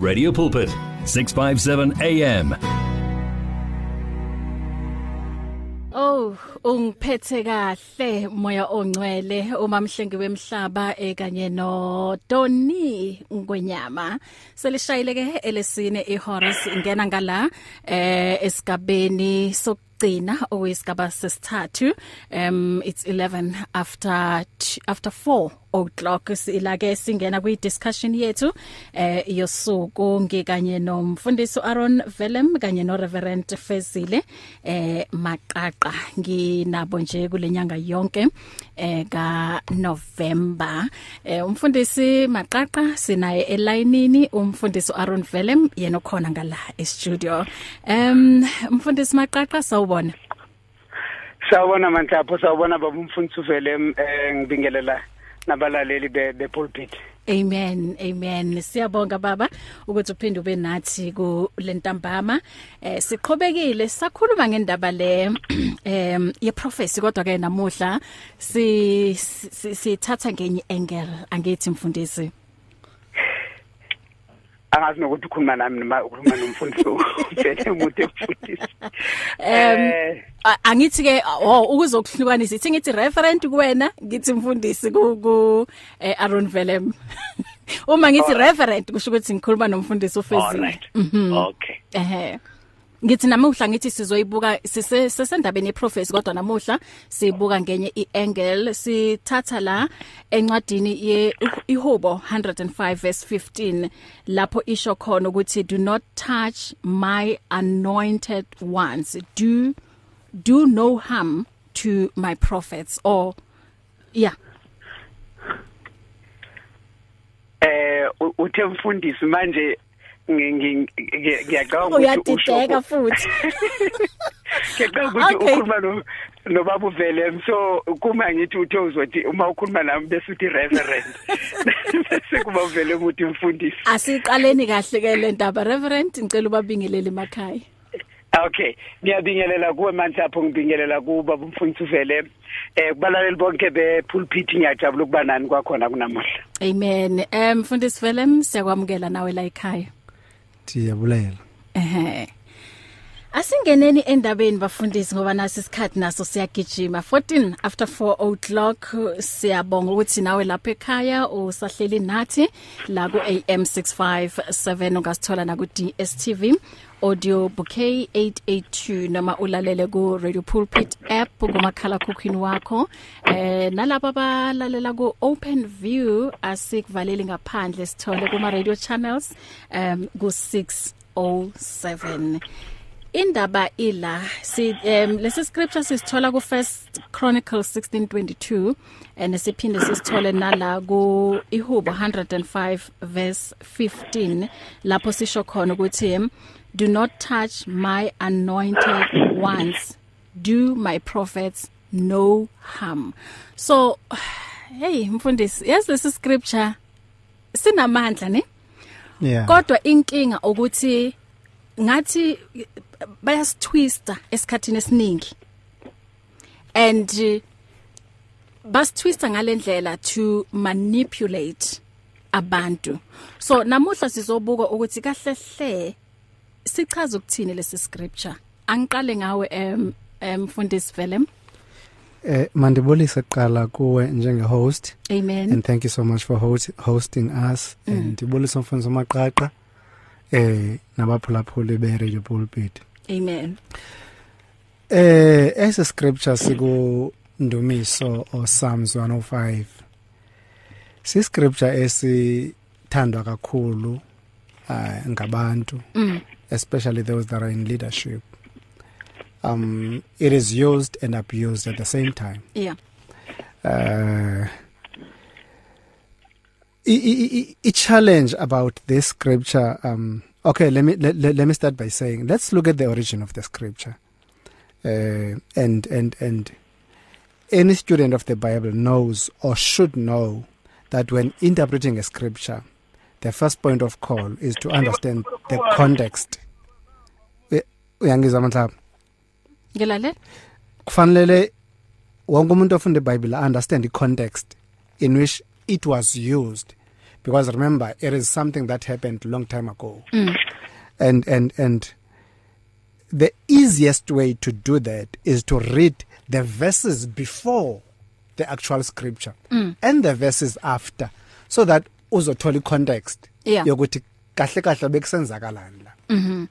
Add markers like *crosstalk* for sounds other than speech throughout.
Radio Pulpit 657 AM Oh ungiphethe kahle moya ongcwele uma mhlengi wemhlaba ekanye no Tony ngwenyama. Selishayileke elesine iHorace ingena ngala eh esigabeni sok gcina owesigaba sesithathu um it's 11 after after 4 o'clock silake singena kwi discussion yethu eh yosuku ngikanye nomfundisi Aaron Velem kanye no Reverend Fezile eh maqaqa. Nginabo nje kulenyanga yonke eh ka November eh umfundisi maqaqa sinaye elayinini umfundisi Aaron Velem yena okhona ngala e studio um umfundisi maqaqa sawubona. Sawubona manhlapho sawubona baba umfundisi Velem eh ngibingelela nabalaleli be pulpit Amen amen. Siyabonga baba ukuthi uphinde ube nathi ku lentambama eh siqhobekile sakhuluma ngendaba le *clears throat* em ye prophecy kodwa ke namuhla si sithatha ngenye angle angithi mfundisi. Angazi nokuthi ukhuluma nami noma ukhuluma nomfundisi uvele umuntu efundisa em angithi ke oh ukuzokuhlukanisa ithi ngithi referent kuwena ngithi mfundisi ku eh, Aaron Velem. *laughs* Uma ngithi referent kusho ukuthi ngikhuluma nomfundisi ufezile. Mhm. Okay. Ehe. Ngithi namuhla ngithi sizoyibuka sisendabeni yeprofesi kodwa namuhla sibuka ngenye iangle. Sithatha la encwadini ye ihubo 105 verse 15 lapho isho khona ukuthi do not touch my anointed ones. Do do no harm to my prophets. Or yeah. Eh uthe mfundisi manje ngiyacabanga ukuthi uyadideka futhi. *laughs* Ngiyacabanga ukuthi ukhuluma no nobaba uvele. So kuma ngithi uthe uzothi uma ukhuluma nami bese uthi reverend. *laughs* Bese kuba uvele umuthi mfundisi asiqaleni kahle ke le ndaba. Reverend ngicela ubabingelele emakhaya. Okay. Ngiyabingelela kuwe manje lapho ngibingelela kuba umfundisi uvele. Eh kubalaleli bonke be pulpit ngiyajabula ukuba nani kwakhona kunamuhla. Amen. Em mfundisi Velem siyakwamukela nawe la ekhaya. Siyabulela Ehhe Asingeneni endabeni bafundisi ngoba nasi isikhathi naso siyagijima. 14 after 4 o'clock siyabonga ukuthi nawe lapha ekhaya usahleli nathi la ku AM 657 ungasithola na ku DSTV audio bouquet 882 noma ulalele ku Radio Pulpit app kumakhala khukhwini wakho. Eh nalabo abalalela ku Open View asikuvaleli ngaphandle sithole kuma radio channels um ku 607 indaba ila si um lesi scripture sisithola ku First Chronicles 16:22 and siphinde sisithole nala ku Ihubo 105 verse 15 lapho sisho khona ukuthi do not touch my anointed ones. Do my prophets no harm. So hey mfundisi yes lesi scripture. Sinamandla ne? Yeah. Kodwa inkinga ukuthi ngathi bayasitwista esikhathini esiningi. And uh, basitwista ngalendlela to manipulate abantu. So namuhla sizobuka ukuthi kahle hle sichaza ukuthini lesi scripture? Angiqale ngawe em mfundisi Velem Eh mandibulise kuqala kuwe njenge host Amen. And thank you so much for host, hosting us. Mm. and ndibulise umfundisi omaqaqa eh nabaphulaphuli be Radio Pulpit. Amen. Eh ese scripture siku Ndumiso o Psalms 105 si scripture esithandwa kakhulu uh, ngabantu. Mm. Especially those that are in leadership. Um it is used and abused at the same time. Yeah. Uh i i challenge about this scripture um okay let me let, let me start by saying let's look at the origin of the scripture. Uh and and and any student of the bible knows or should know that when interpreting a scripture the first point of call is to understand the context. Uyangizwa mhlawumbe ngilale kufanele wonke umuntu ofunda iBhayibheli understand the context in which it was used because remember it is something that happened long time ago. Mm. and and and the easiest way to do that is to read the verses before the actual scripture mm. and the verses after so that uzothola icontext yeah. yokuthi kahle kahle bekusenzakalani la mhm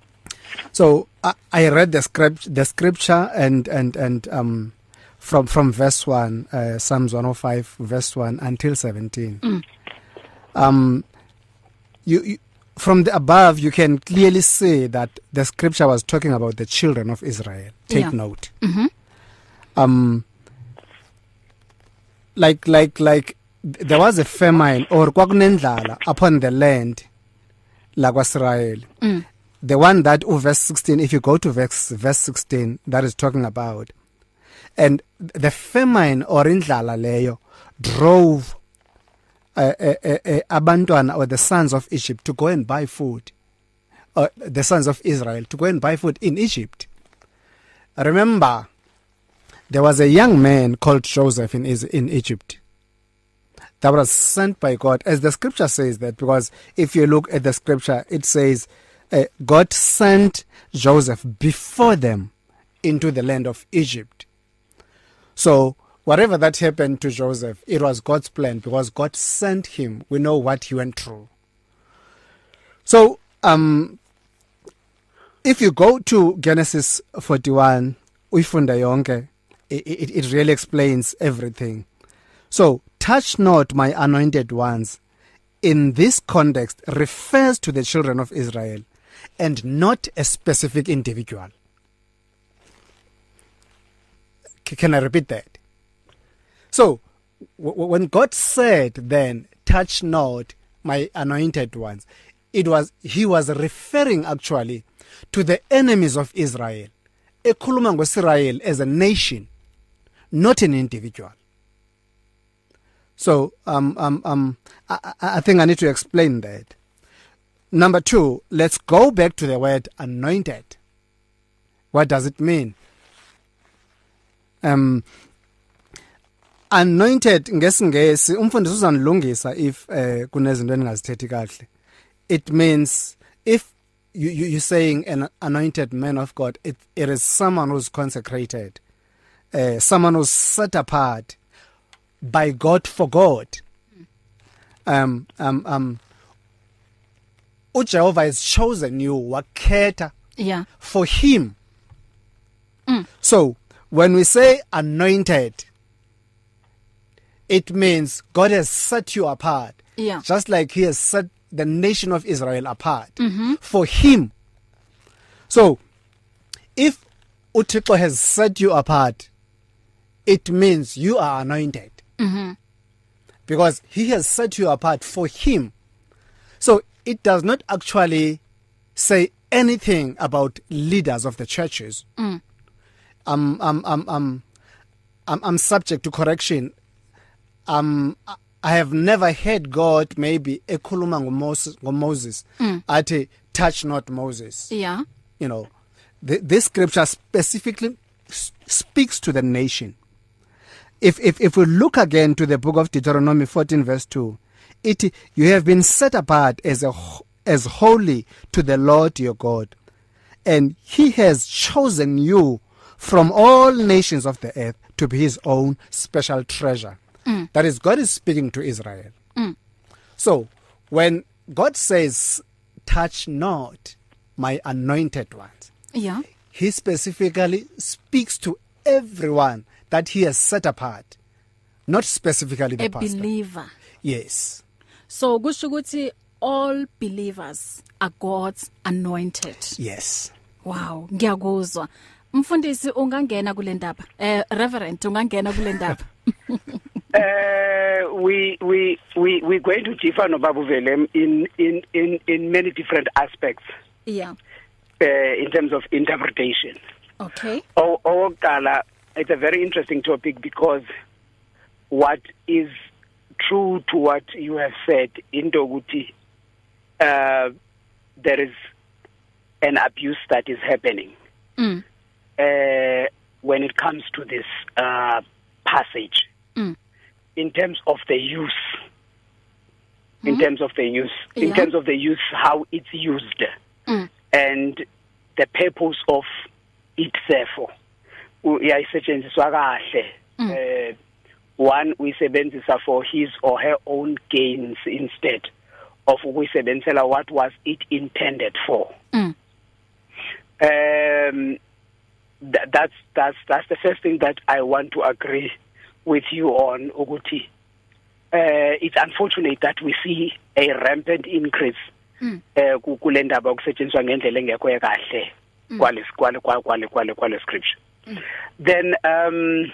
so I, I read the script the scripture and and and um from from verse 1 uh, Psalms 105 verse 1 until 17 mm. um you, you from the above you can clearly see that the scripture was talking about the children of Israel take Yeah. note mhm um like like like there was a famine or kwakunendlala upon the land la kwaSirael Mm. the one that oh, verse 16 if you go to verse verse 16 that is talking about. And the famine or indlala leyo drove uh, uh, uh, uh, abantwana or the sons of Egypt to go and buy food. Or the sons of Israel to go and buy food in Egypt. Remember there was a young man called Joseph in in Egypt. That was sent by God as the scripture says that because if you look at the scripture it says uh, God sent Joseph before them into the land of Egypt. So whatever that happened to Joseph it was God's plan because God sent him. We know what he went through. So um if you go to Genesis 41 uyifunda yonke it, it, it really explains everything. So touch not my anointed ones. In this context refers to the children of Israel and not a specific individual. Can i repeat that? So when god said then touch not my anointed ones it was he was referring actually to the enemies of Israel. Ekhuluma ngoIsrael as a nation not an individual. So um um um I, I think I need to explain that. Number 2 let's go back to the word anointed. What does it mean? Um anointed ngesingesi umfundisi uzanilungisa if uh, kunezinto engazithethi kahle. It means if you, you you're saying an anointed man of God it it is someone who's consecrated uh, someone who's set apart. By God for God. Um um um uJehova has chosen you wakhetha yeah. for him. Mm. so when we say anointed it means God has set you apart. Yeah. Just like he has set the nation of Israel apart mhm for him. So if uThixo has set you apart it means you are anointed. Mhm because he has set you apart for him. So it does not actually say anything about leaders of the churches. Mm. um um um um I'm, I'm subject to correction. Um I- have never heard God maybe ekhuluma ngoMoses ngoMoses. Mm. athi touch not Moses. Yeah. You know th this scripture specifically speaks to the nation. If if if we look again to the book of Deuteronomy 14 verse 2 it you have been set apart as a as holy to the Lord your God and he has chosen you from all nations of the earth to be his own special treasure Mm. that is God is speaking to Israel Mm. so when God says touch not my anointed ones yeah he specifically speaks to everyone that he has set apart not specifically the a pastor. believer. Yes. So kusho ukuthi all believers are God's anointed. Yes. Wow ngiyakuzwa. Mfundisi ungangena kule ndaba? Eh reverend ungangena kule ndaba? Uh, *laughs* we we we we're going to differ no Babu Velem in in in in many different aspects. Yeah. Uh, in terms of interpretation. okay. Oh, owokuqala it's a very interesting topic because what is true to what you have said into ukuthi uh there is an abuse that is happening. Mm. Uh when it comes to this uh passage. Mm. In terms of the use. In terms of the use. In Yeah. terms of the use how it's used. Mm. and the purpose of it therefore. Uyayisetshenziswa kahle eh one uyisebenzisa for his or her own gains instead of ukuyisebenzela what was it intended for Mm. um th that's that's that's the first thing that I want to agree with you on ukuthi uh it's unfortunate that we see a rampant increase Mm. eh ku- kule ndaba okusetshenziswa ngendlela engekho kahle kwale kwale kwale kwale kwale scripture then um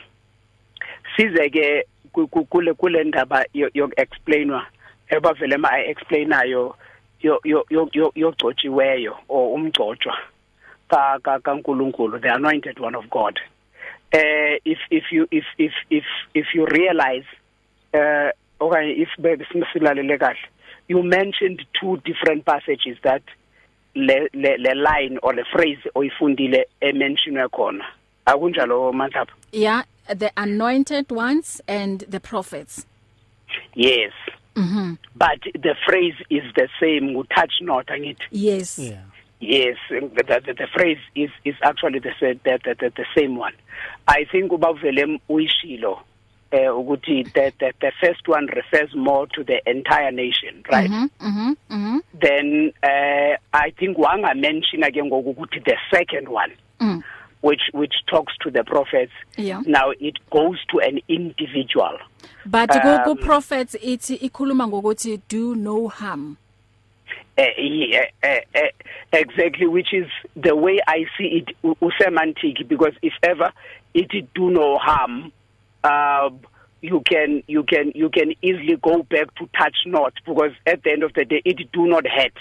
size ke ku- ku- kule kule ndaba yok explainwa ebavele ma explainayo yo yo yo- yo yogcotshiweyo or umgcotshwa ka ka kaNkuluNkulu the anointed one of God. Eh if if you if if if if you realize uh okay if besilalele kahle you mentioned two different passages that le le, le line or le phrase oyifundile ementionwe khona. Akunjalo manthapha Yeah, the anointed ones and the prophets. yes Mhm. but the phrase is the same touch not angithi Yes. yeah Yes, the, the, the phrase is is actually the the, the, the, the same one. I think ubavele uyishilo eh ukuthi the, the the first one refers more to the entire nation, right? Mhm. Mhm. Mhm. Then uh I think wanga mention again ngokuthi the second one Mm. Which which talks to the prophets. Yeah. Now it goes to an individual. But Um, prophets ithi ikhuluma ngokuthi do no harm. uh, yeah, uh, uh, exactly which is the way I see it u- semantic because if ever it do no harm uh, you can you can you can easily go back to touch not because at the end of the day it do not hurt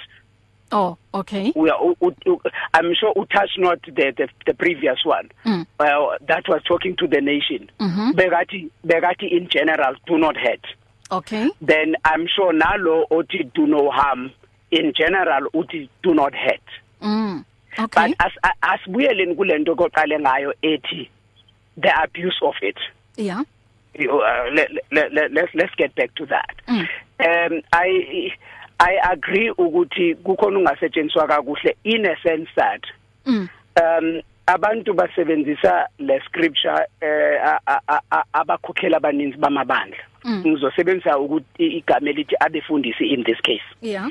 Oh, okay. we are u- u- I'm sure u touch not the, the the previous one Mm. well that was talking to the nation Mhm. begati begati in general do not hurt Okay. then I'm sure nalo othi do no harm in general uthi do not hurt Mm. but Okay. as as buyeleni kulento koqale ngayo ethi the abuse of it Yeah. You, uh, let, let, let, let's let's get back to that Mm. um i i agree ukuthi kukhona ungasetshenziswa kakuhle in a sense that Mm. um abantu basebenzisa le scripture eh abakhokhela abaninzi bamabandla Mm. ngizosebenzisa ukuthi igama elithi abefundisi in this case Yeah.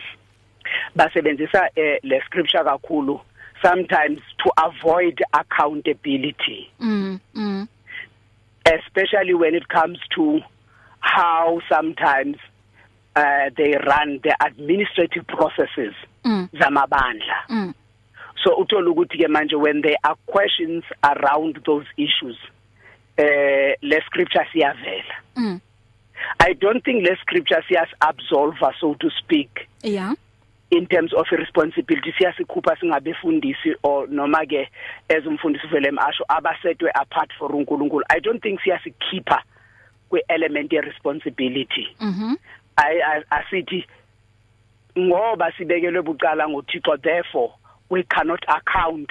basebenzisa eh, le scripture kakhulu sometimes to avoid accountability Mm. Mm. especially when it comes to how sometimes uh, they run the administrative processes Mm. zamabandla Mm. so uthola ukuthi ke manje when there are questions around those issues eh le scripture siyavela Mm. i don't think le scripture siyas absolve so to speak Yeah. in terms of responsibility siyasikhupha singabefundisi or noma ke as umfundisi vele emasho abasetwe apart for uNkulunkulu i don't think siyasikhipha kwe element ye responsibility Mhm. i I- asithi ngoba sibekelwe bucala ngoThixo therefore we cannot account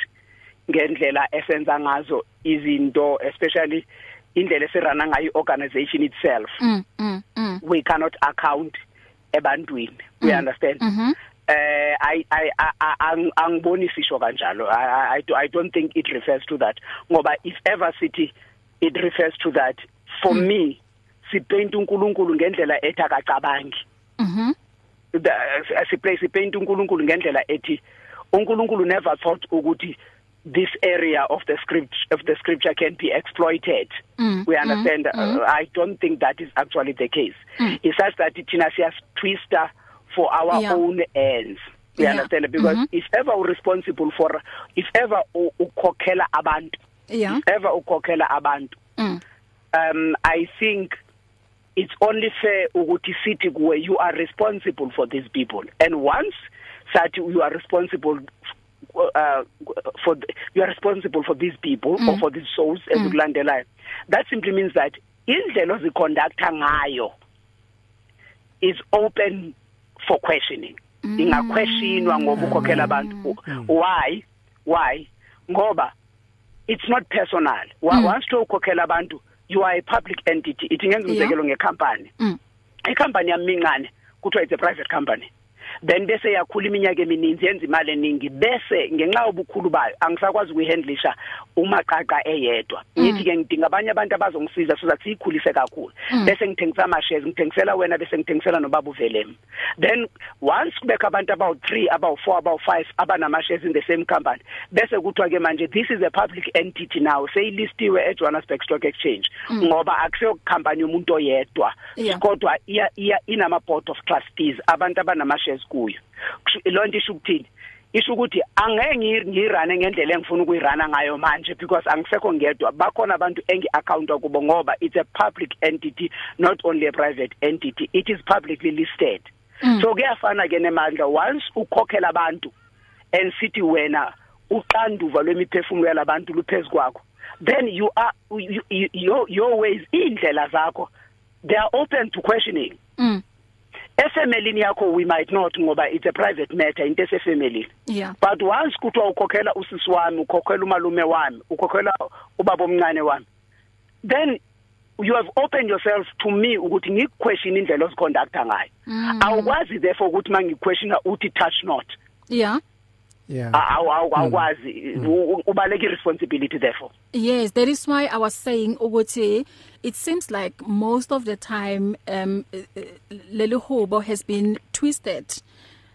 ngendlela esenza ngazo izinto especially indlela eserana ngayo organization itself Mm. Mm. Mm. we cannot account ebantwini we Mm. understand Mhm. eh i i I- ang- angiboni sisho kanjalo I, I I do- i don't think it refers to that ngoba if ever city it refers to that for Mm. me sipaint uNkulunkulu ngendlela ethi akacabangi Mhm. siplay sipaint uNkulunkulu ngendlela ethi uNkulunkulu never thought ukuthi this area of the script of the scripture can be exploited Mm, we mm, understand mm. uh, i don't think that is actually the case Mm. it's such that thina siyas twister for our Yeah. own ends we Yeah. understand because Mhm. if ever we responsible for if ever ukhokhela abantu Yeah. if ever ukhokhela abantu Mm. um i think it's only fair ukuthi sithi kuwe you are responsible for these people. And once that you are responsible uh for the, you are responsible for these people mm. or for these souls ezikulandelayo that simply means that indlela oziconducta ngayo is open for questioning. Ingaquestionwa ngoba ukhokhela abantu. Why? Why? Ngoba it's not personal. Mm. once to ukhokhela abantu you are a public entity ithi ngenza Yeah. umzekelo ngecompany Mm. icompany yami incane kuthiwa it's a private company then bese yakhula iminyaka emininzi yenza imali eningi. Bese ngenxa yobukhulu bayo angisakwazi ukuyihandlisha umaqaqa eyedwa. Ngithi ke ngidinga abanye abantu abazongisiza so that siyikhulise kakhulu. Bese ngithengisa ama shares ngithengisela wena bese ngithengisela nobaba uvelem. Then once kubekho abantu abawu 3 abawu 4 abawu 5 abanama shares in the same company bese kuthiwa ke manje this is a public entity now seyilistiwe e Johannesburg Stock Exchange ngoba akuseyo company yomuntu oyedwa. Yeah. kodwa iya iya inama board of trustees abantu abanama shares kuyo Kusho- lonto isho ukuthini? Isho ukuthi angeke ngi- ngirane ngendlela engifuna ukuyirana ngayo manje because angisekho ngedwa. Bakhona abantu engi account kubo ngoba it's a public entity not only a private entity. It is publicly listed. So kuyafana ke nemandla. Once ukhokhela abantu and sithi wena uqanduva lwemiphefumulo yalabantu luphezulu kwakho then you are you, you, your your ways indlela zakho they are open to questioning. Mm. Efemelini yakho we might not ngoba it's a private matter into esefemelini Yeah. but once kuthiwa ukhokhela usisi wami ukhokhela umalume wami ukhokhela ubaba omncane wami then you have opened yourself to me ukuthi ngikuquestion indlela osiconducta ngayo awukwazi therefore ukuthi mangiquestiona uthi touch not Yeah. Awukwazi U- ubaleka responsibility therefore. Yes, that is why I was saying ukuthi it seems like most of the time um leli hubo has been twisted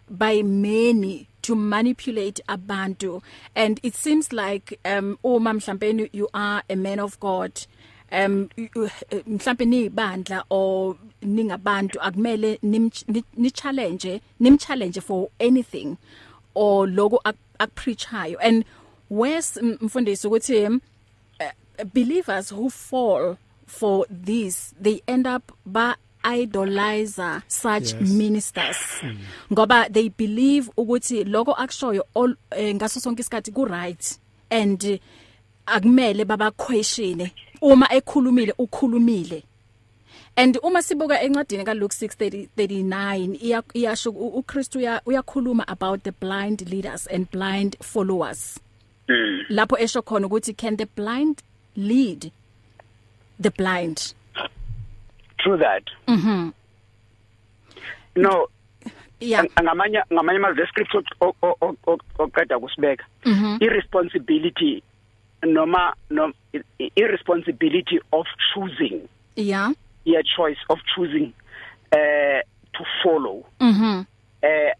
by many to manipulate abantu. And it seems like um uma mhlawumbe you are a man of God um mhlawumbe nibandla or ningabantu akumele ni challenge nim challenge for anything. Or logo akupreachayo and where's mfundisi ukuthi um, uh, believers who fall for this they end up ba idolizer such Yes. yes. ministers mm. ngoba they believe ukuthi lokho akushoyo all eh, ngaso sonke isikhathi ku right and eh, akumele baba question uma ekhulumile ukhulumile and uma sibuka encwadini ka Luke 6:39 iya iyasho u- uKristu uya- uyakhuluma about the blind leaders and blind followers. Lapho esho khona ukuthi can the blind lead the blind? True that. Mhm no yeah. Ang- ngamanye ngamanye ama scripture oqeda kusibeka mhm irresponsibility noma no i- irresponsibility of choosing. Yeah. Your choice of choosing uh to follow. Mhm uh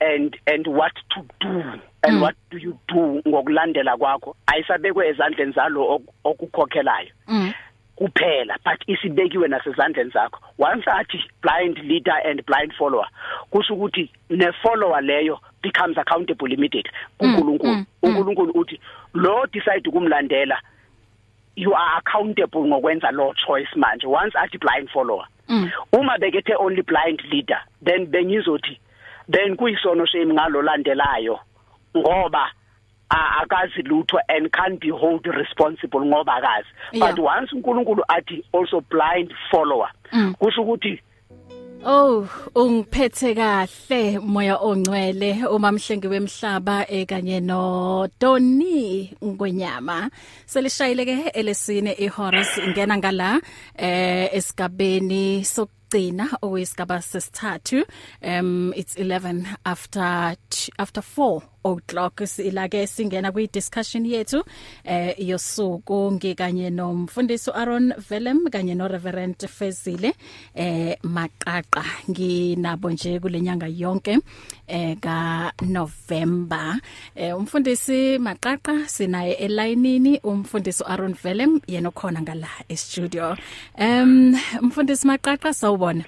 and and what to do and Mm. what do you do ngokulandela kwakho? Ayisabekwe ezandleni zalo ok- okukhokhelayo mhm kuphela but isibekiwe nasezandleni zakho. Once athi blind leader and blind follower kusho ukuthi ne follower leyo becomes accountable immediately. kuNkulunkulu mm, mm. uNkulunkulu uthi lo decide ukumlandela you are accountable ngokwenza law choice manje once athi blind follower Mm. uma bekethe only blind leader then bengizothi then kuyisono shame ngalolandelayo ngoba a- akazi lutho and can't be hold responsible ngoba akazi Yeah. but once uNkulunkulu athi also blind follower Mm. kusho ukuthi Oh, ungiphethe kahle moya ongcwele uma mhlengi wemhlaba ekanye no Tony ngwenyama. Selishayileke elesine iHorace ingena ngala eh esigabeni sokugcina owesigaba sesithathu. Um it's 11 after after 4 o'clock silake singena kwi discussion yethu eh yosuku ngikanye nomfundisi Aaron Velem kanye no Reverend Fezile eh maqaqa nginabo nje kulenyanga yonke eh ka November. Eh umfundisi maqaqa sinaye elayinini umfundisi Aaron Velem yena okhona ngala e studio em umfundisi maqaqa sawubona.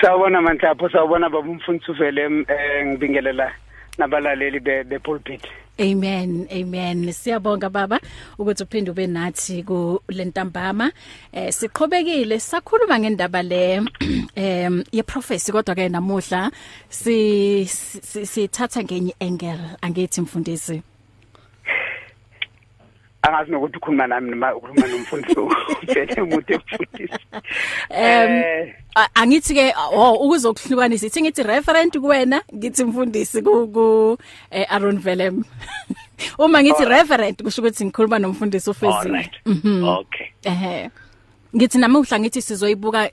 Sawubona manhlapho sawubona baba umfundisi uvele eh ngibingelela nabalaleli be be pulpit. Amen amen. Siyabonga baba ukuthi uphinde ube nathi ku lentambama eh siqhubekile sakhuluma ngendaba le *clears throat* em ye prophecy kodwa ke namuhla si si- sithatha ngenye angle angithi mfundisi. Angazi nokuthi ukhuluma nami noma ukhuluma nomfundisi *laughs* uvele umuntu emfundisi Em, eh angithi ke oh ukuzokuhlukanisa ithi ngithi referent kuwena ngithi mfundisi ku ku eh, Aaron Velem. *laughs* Uma ngithi referent kusho ukuthi ngikhuluma nomfundisi ufezile Mhm. okay. Ehe. Ngithi namuhla ngithi sizoyibuka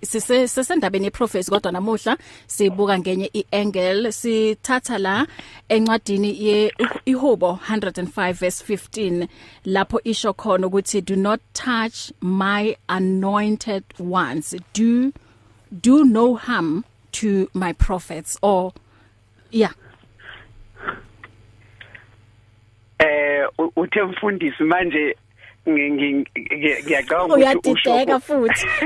sisendabeni yeprofesi kodwa namuhla sibuka ngenye iangle. Sithatha la encwadini ye ihubo 105 verse 15 lapho isho khona ukuthi do not touch my anointed ones. Do do no harm to my prophets or yeah. Eh uthe mfundisi manje ngiyaqala ukuthi uyadideka futhi. *laughs*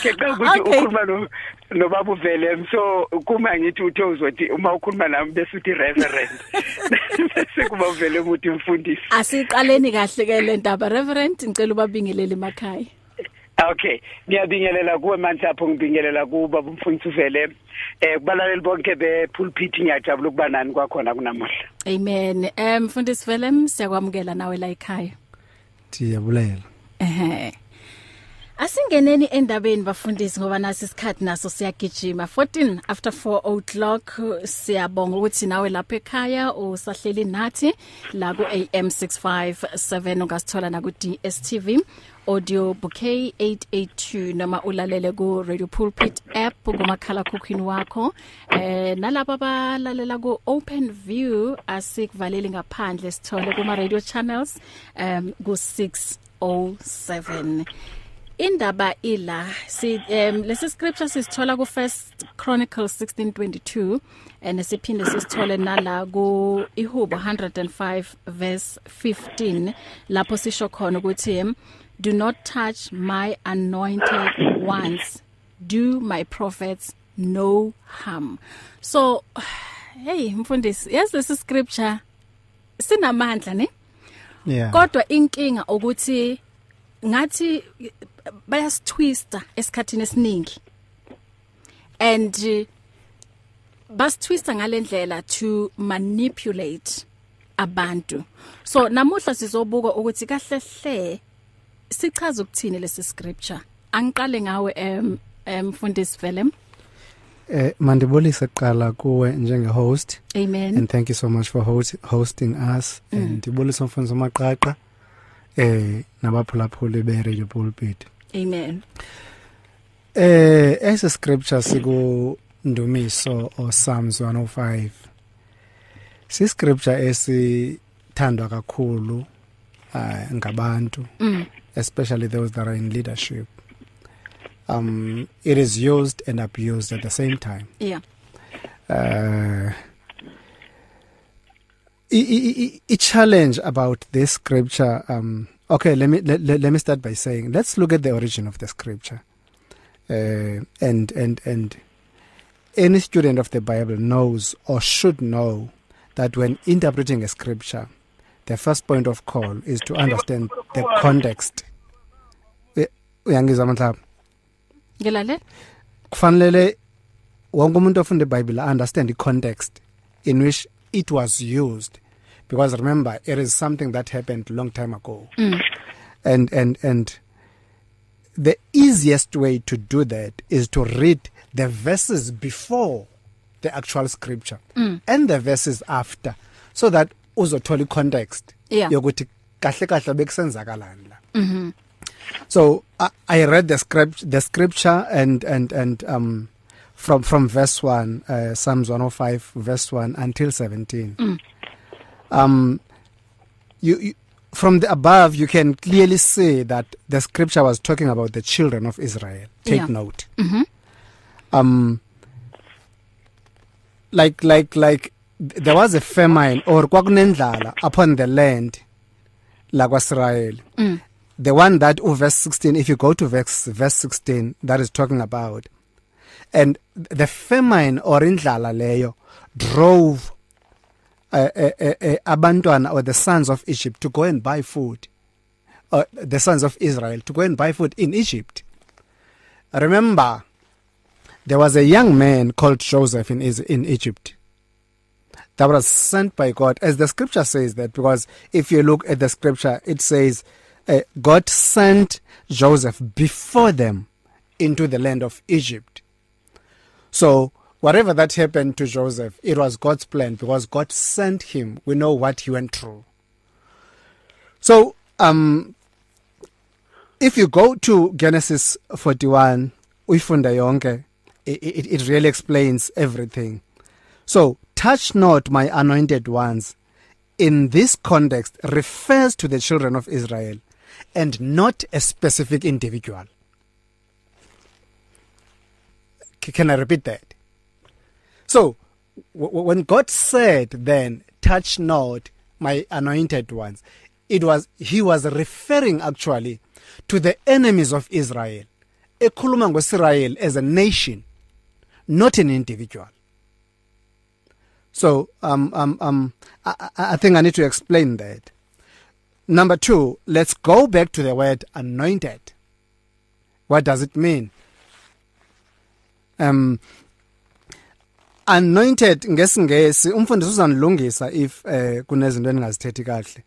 Ngiyaqala ukuthi ukhuluma nobaba uvele. So kuma ngithi uthe uzothi uma ukhuluma nami bese uthi reverend. *laughs* Bese kuba uvele umuthi mfundisi. Asiqaleni kahle ke le ndaba. Reverend ngicela ubabingelele emakhaya. Okay ngiyabingelela kuwe manje lapho ngibingelela kuba umfundisi uvele eh kubalaleli bonke be pulpit ngiyajabula ukuba nani kwakhona kunamuhla. Amen. Eh mfundisi Velem siyakwamukela nawe la ekhaya. Siyabulela. Ehhe Asingeneni endabeni bafundisi ngoba nasi isikhathi naso siyagijima. 14 after 4 o'clock siyabonga ukuthi nawe lapha ekhaya usahleli nathi la ku AM 657 ungasithola na ku DSTV audio bouquet 882 noma ulalele ku Radio Pulpit app kumakhala khukhwini wakho. Eh nalabo abalalela ku Open View asikuvaleli ngaphandle sithole kuma radio channels um ku 607 indaba ila si um lesi scripture sisithola ku First Chronicles 16:22 and siphinde sisithole nala ku Ihubo 105 verse 15 lapho sisho khona ukuthi do not touch my anointed ones. Do my prophets no harm. So hey mfundisi yes lesi scripture. Sinamandla ne? Yeah. Kodwa inkinga ukuthi ngathi bayasitwista esikhathini esiningi. And uh, basitwista ngalendlela to manipulate abantu. So namuhla sizobuka ukuthi kahle hle sichaza ukuthini lesi scripture? Angiqale ngawe em mfundisi Velem Eh mandibulise kuqala kuwe njenge host Amen. And thank you so much for host, hosting us. Mm. and ndibulisa umfundisi amaqaqa eh nabaphulaphuli be Radio Pulpit. Amen. Eh ese scripture siku Ndumiso o Psalms 105 Si scripture esithandwa kakhulu uh, ngabantu. Mm. Especially those that are in leadership um it is used and abused at the same time. Yeah. Uh i i challenge about this scripture um okay let me let, let me start by saying let's look at the origin of the scripture. Uh and and and any student of the bible knows or should know that when interpreting a scripture the first point of call is to understand the context uyangizwa manhlaba ngilale kufanele wonke umuntu ofunda iBhayibheli understand the context in which it was used because remember it is something that happened long time ago mm. and and and the easiest way to do that is to read the verses before the actual scripture mm. and the verses after so that uzothola icontext yeah. yokuthi kahle kahle bekusenzakalani la mhm so I, I read the script the scripture and and and um from from verse 1 uh, Psalms 105 verse 1 until 17 mm. um you, you from the above you can clearly see that the scripture was talking about the children of Israel take Yeah. note mhm um like like like there was a famine or kwakunendlala upon the land lakwaIsrael mm. the one that oh, verse 16 if you go to verse verse 16 that is talking about. And the famine or indlala leyo drove uh, uh, uh, abantwana or the sons of Egypt to go and buy food. Uh, the sons of Israel to go and buy food in Egypt. Remember there was a young man called Joseph in in Egypt. That was sent by God as the scripture says that because if you look at the scripture it says uh, God sent Joseph before them into the land of Egypt. So whatever that happened to Joseph it was God's plan because God sent him. We know what he went through. So um if you go to Genesis 41 uyifunda yonke it, it, it really explains everything. So touch not my anointed ones. In this context refers to the children of Israel and not a specific individual. Can i repeat that? So when god said then touch not my anointed ones it was he was referring actually to the enemies of Israel. Ekhuluma ngoIsrael as a nation not an individual. So um um um I, I think i need to explain that. Number 2 let's go back to the word anointed. What does it mean? Um anointed ngesingesi umfundisi uzanilungisa if eh kunezinto engazithethi kahle.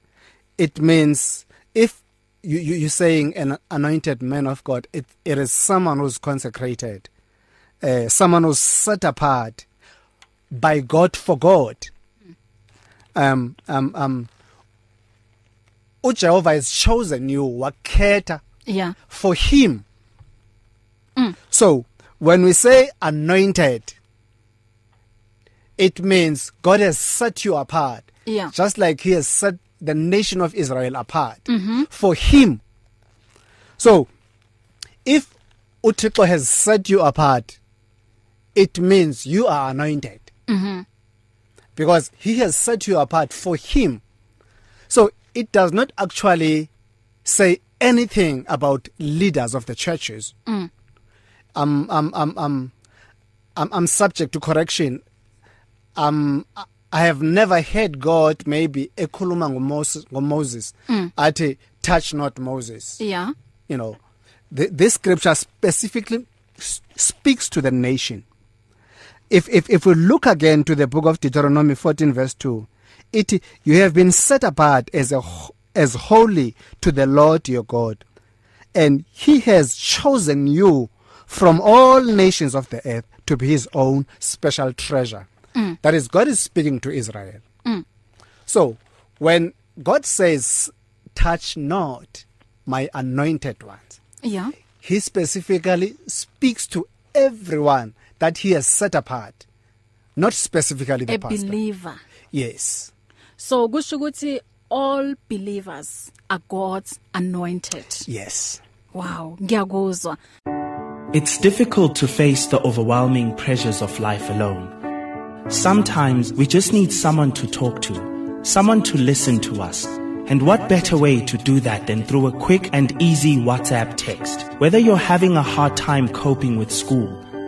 It means if you, you you're saying an anointed man of God it it is someone who's consecrated uh, someone who's set apart. By God for God. Um um um uJehova has chosen you wakhetha yeah. for him. Mm. so when we say anointed it means God has set you apart. Yeah. Just like he has set the nation of Israel apart mm -hmm. for him. So if uThixo has set you apart it means you are anointed. Mm -hmm. because he has set you apart for him. So it does not actually say anything about leaders of the churches. Mm. I'm I'm I'm I'm I'm, I'm subject to correction. Um I have never heard God maybe ekhuluma ngoMoses ngoMoses. Mm. athi touch not Moses. Yeah. You know the, this scripture specifically speaks to the nation. If if if we look again to the book of Deuteronomy 14 verse 2 it you have been set apart as a as holy to the Lord your God and he has chosen you from all nations of the earth to be his own special treasure Mm. That is God is speaking to Israel. Mm. So when God says touch not my anointed ones. Yeah. He specifically speaks to everyone that he has set apart. Not specifically the a pastor. believer. Yes. So kusho ukuthi all believers are God's anointed. Yes. Wow, ngiyakuzwa. It's difficult to face the overwhelming pressures of life alone. Sometimes we just need someone to talk to, someone to listen to us. And what better way to do that than through a quick and easy WhatsApp text? Whether you're having a hard time coping with school,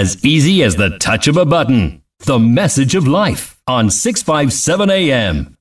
As easy as the touch of a button. The message of life on 657 AM.